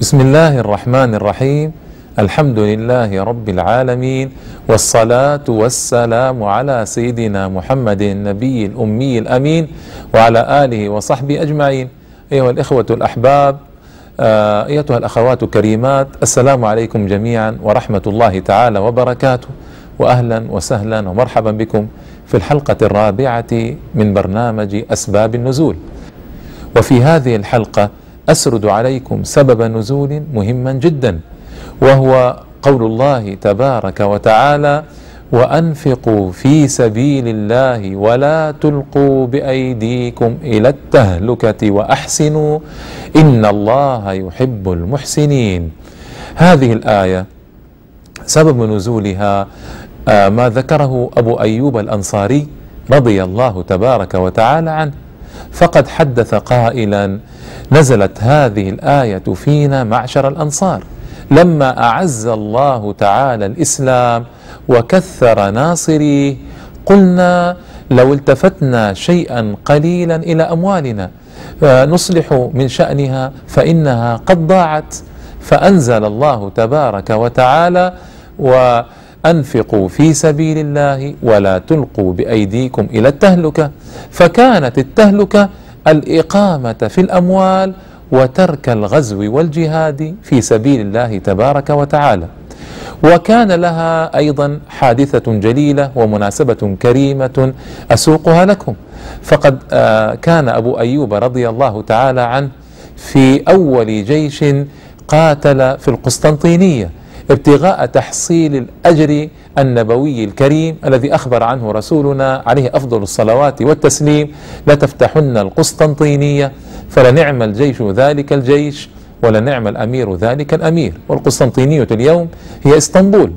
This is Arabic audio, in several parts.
بسم الله الرحمن الرحيم الحمد لله رب العالمين والصلاة والسلام على سيدنا محمد النبي الأمي الأمين وعلى آله وصحبه أجمعين أيها الإخوة الأحباب أيتها الأخوات الكريمات السلام عليكم جميعا ورحمة الله تعالى وبركاته وأهلا وسهلا ومرحبا بكم في الحلقة الرابعة من برنامج أسباب النزول وفي هذه الحلقة أسرد عليكم سبب نزول مهما جدا وهو قول الله تبارك وتعالى وأنفقوا في سبيل الله ولا تلقوا بأيديكم إلى التهلكة وأحسنوا إن الله يحب المحسنين. هذه الآية سبب نزولها آه، ما ذكره أبو أيوب الأنصاري رضي الله تبارك وتعالى عنه. فقد حدث قائلا نزلت هذه الآية فينا معشر الأنصار. لما أعز الله تعالى الإسلام وكثر ناصريه قلنا لو التفتنا شيئا قليلا إلى أموالنا نصلح من شأنها فإنها قد ضاعت. فأنزل الله تبارك وتعالى وانفقوا في سبيل الله ولا تلقوا بأيديكم إلى التهلكة. فكانت التهلكة الإقامة في الأموال وترك الغزو والجهاد في سبيل الله تبارك وتعالى. وكان لها أيضا حادثة جليلة ومناسبة كريمة أسوقها لكم. فقد آه، كان أبو أيوب رضي الله تعالى عنه في أول جيش قاتل في القسطنطينية. ابتغاء تحصيل الأجر النبوي الكريم الذي أخبر عنه رسولنا عليه أفضل الصلوات والتسليم لتفتحن القسطنطينية فلنعم الجيش ذلك الجيش ولنعم الأمير ذلك الأمير. والقسطنطينية اليوم هي إسطنبول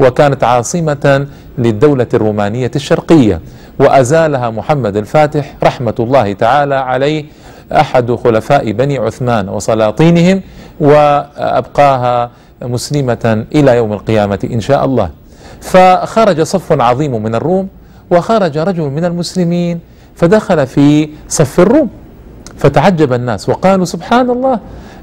وكانت عاصمة للدولة الرومانية الشرقية وأزالها محمد الفاتح رحمة الله تعالى عليه أحد خلفاء بني عثمان وسلاطينهم وأبقاها مسلمة إلى يوم القيامة إن شاء الله. فخرج صف عظيم من الروم وخرج رجل من المسلمين فدخل في صف الروم فتعجب الناس وقالوا سبحان الله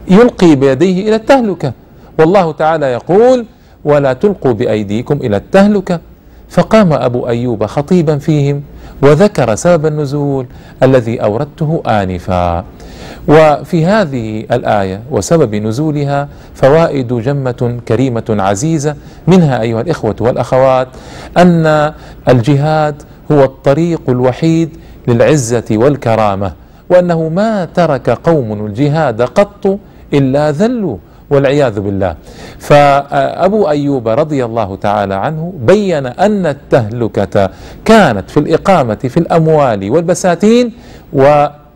يلقي بيديه إلى التهلكة. والله تعالى يقول ولا تلقوا بأيديكم إلى التهلكة. فقام أبو أيوب خطيبا فيهم وذكر سبب النزول الذي أوردته انفا. وفي هذه الآية وسبب نزولها فوائد جمة كريمة عزيزة منها أيها الإخوة والأخوات أن الجهاد هو الطريق الوحيد للعزة والكرامة وأنه ما ترك قوم الجهاد قط إلا ذلوا والعياذ بالله. فأبو أيوب رضي الله تعالى عنه بين أن التهلكة كانت في الإقامة في الأموال والبساتين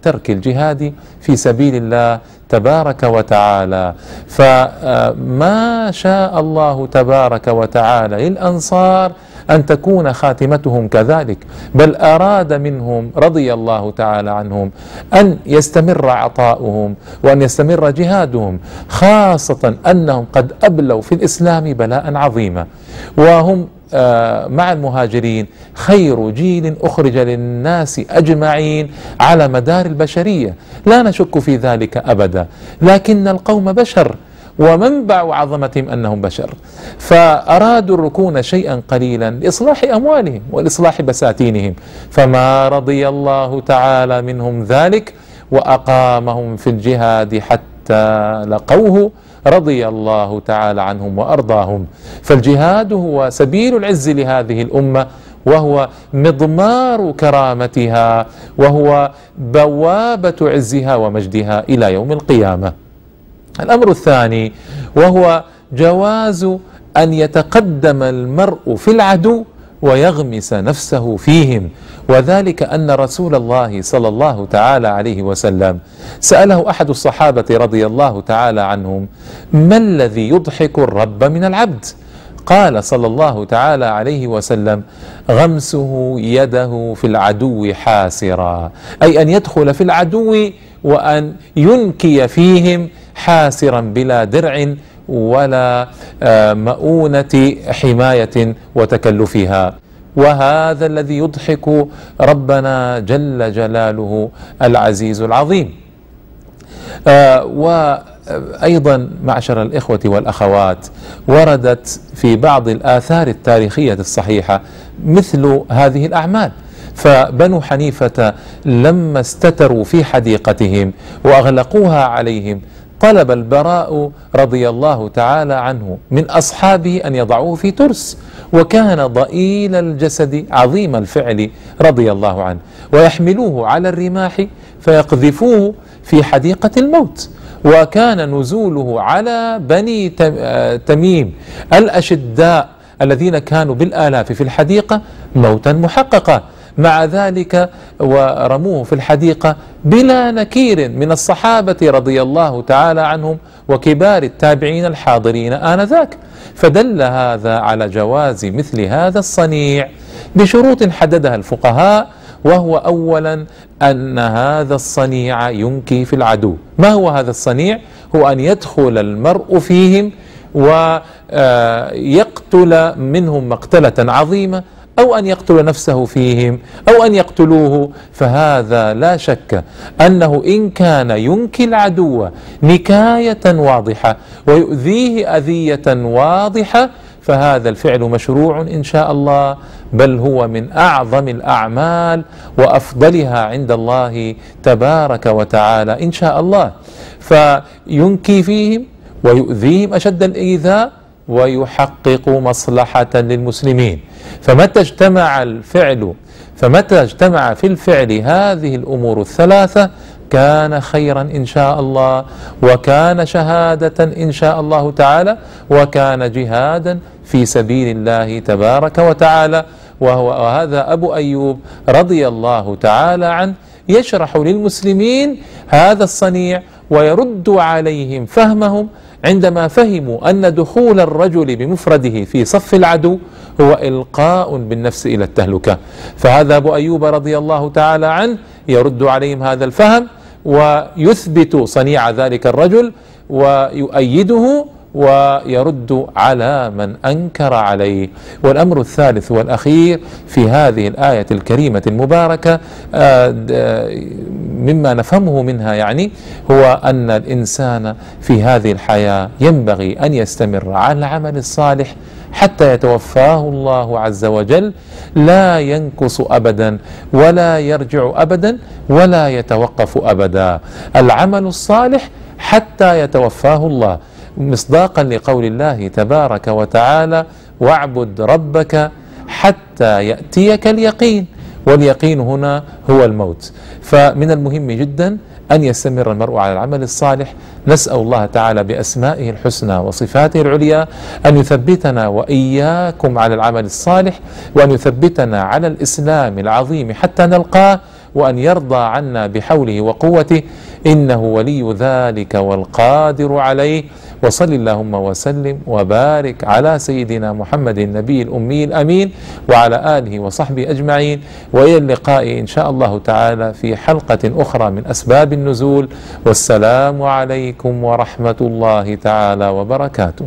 وترك الجهاد في سبيل الله تبارك وتعالى. فما شاء الله تبارك وتعالى للأنصار أن تكون خاتمتهم كذلك بل أراد منهم رضي الله تعالى عنهم أن يستمر عطاؤهم وأن يستمر جهادهم خاصة أنهم قد أبلوا في الإسلام بلاء عظيما. وهم آه، مع المهاجرين خير جيل أخرج للناس أجمعين على مدار البشرية. لا نشك في ذلك أبدا. لكن القوم بشر ومنبع عظمتهم أنهم بشر. فأرادوا الركون شيئا قليلا لإصلاح أموالهم والاصلاح بساتينهم. فما رضي الله تعالى منهم ذلك وأقامهم في الجهاد حتى لقوه رضي الله تعالى عنهم وأرضاهم. فالجهاد هو سبيل العز لهذه الأمة وهو مضمار كرامتها وهو بوابة عزها ومجدها إلى يوم القيامة. الأمر الثاني وهو جواز أن يتقدم المرء في العدو ويغمس نفسه فيهم. وذلك أن رسول الله صلى الله تعالى عليه وسلم سأله أحد الصحابة رضي الله تعالى عنهم ما الذي يضحك الرب من العبد؟ قال صلى الله تعالى عليه وسلم غمسه يده في العدو حاسرا. أي أن يدخل في العدو وأن ينكي فيهم حاسرا بلا درع ولا آه، مؤونة حماية وتكلفها. وهذا الذي يضحك ربنا جل جلاله العزيز العظيم. آه وأيضا معشر الإخوة والأخوات وردت في بعض الآثار التاريخية الصحيحة مثل هذه الأعمال. فبنو حنيفة لما استتروا في حديقتهم وأغلقوها عليهم طلب البراء رضي الله تعالى عنه من أصحابه أن يضعوه في ترس وكان ضئيل الجسد عظيم الفعل رضي الله عنه ويحملوه على الرماح فيقذفوه في حديقة الموت وكان نزوله على بني تميم الأشداء الذين كانوا بالآلاف في الحديقة موتا محققا. مع ذلك ورموه في الحديقة بلا نكير من الصحابة رضي الله تعالى عنهم وكبار التابعين الحاضرين آنذاك. فدل هذا على جواز مثل هذا الصنيع بشروط حددها الفقهاء وهو اولا أن هذا الصنيع ينكي في العدو. ما هو هذا الصنيع؟ هو أن يدخل المرء فيهم ويقتل منهم مقتلة عظيمة أو أن يقتل نفسه فيهم أو أن يقتلوه فهذا لا شك أنه إن كان ينكي العدو نكاية واضحة ويؤذيه أذية واضحة فهذا الفعل مشروع إن شاء الله بل هو من أعظم الأعمال وأفضلها عند الله تبارك وتعالى إن شاء الله. فينكي فيهم ويؤذيهم أشد الإيذاء ويحقق مصلحة للمسلمين. فمتى اجتمع الفعل فمتى اجتمع في الفعل هذه الأمور الثلاثة؟ كان خيرا إن شاء الله وكان شهادة إن شاء الله تعالى وكان جهادا في سبيل الله تبارك وتعالى. وهو وهذا أبو أيوب رضي الله تعالى عنه يشرح للمسلمين هذا الصنيع ويرد عليهم فهمهم عندما فهموا أن دخول الرجل بمفرده في صف العدو هو إلقاء بالنفس إلى التهلكة. فهذا أبو أيوب رضي الله تعالى عنه يرد عليهم هذا الفهم ويثبت صنيع ذلك الرجل ويؤيده ويرد على من أنكر عليه. والأمر الثالث والأخير في هذه الآية الكريمة المباركة آه، مما نفهمه منها يعني هو أن الإنسان في هذه الحياة ينبغي أن يستمر على العمل الصالح حتى يتوفاه الله عز وجل. لا ينكس ابدا ولا يرجع ابدا ولا يتوقف ابدا. العمل الصالح حتى يتوفاه الله. مصداقا لقول الله تبارك وتعالى واعبد ربك حتى يأتيك اليقين واليقين هنا هو الموت. فمن المهم جدا أن يستمر المرء على العمل الصالح. نسأل الله تعالى بأسمائه الحسنى وصفاته العليا أن يثبتنا وإياكم على العمل الصالح وأن يثبتنا على الإسلام العظيم حتى نلقاه وأن يرضى عنا بحوله وقوته. إنه ولي ذلك والقادر عليه. وصل اللهم وسلم وبارك على سيدنا محمد النبي الأمي الأمين وعلى آله وصحبه أجمعين. وإلى اللقاء إن شاء الله تعالى في حلقة أخرى من أسباب النزول. والسلام عليكم ورحمة الله تعالى وبركاته.